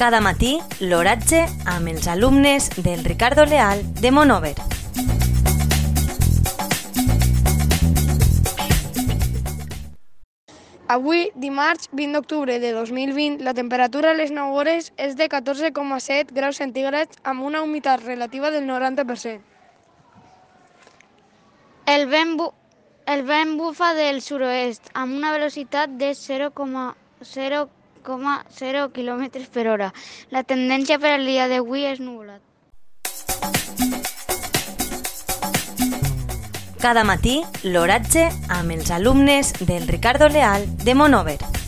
Cada matí, l'oratge amb els alumnes del Ricardo Leal de Monover. Avui, dimarts 20 d'octubre de 2020, la temperatura a les 9 hores és de 14,7 graus centígrads amb una humitat relativa del 90%. El vent, bu el vent bufa del sud-oest amb una velocitat de 0,0 km per hora. La tendència per al dia d'avui és nuvolat. Cada matí, l'oratge amb els alumnes del Ricardo Leal de Monover.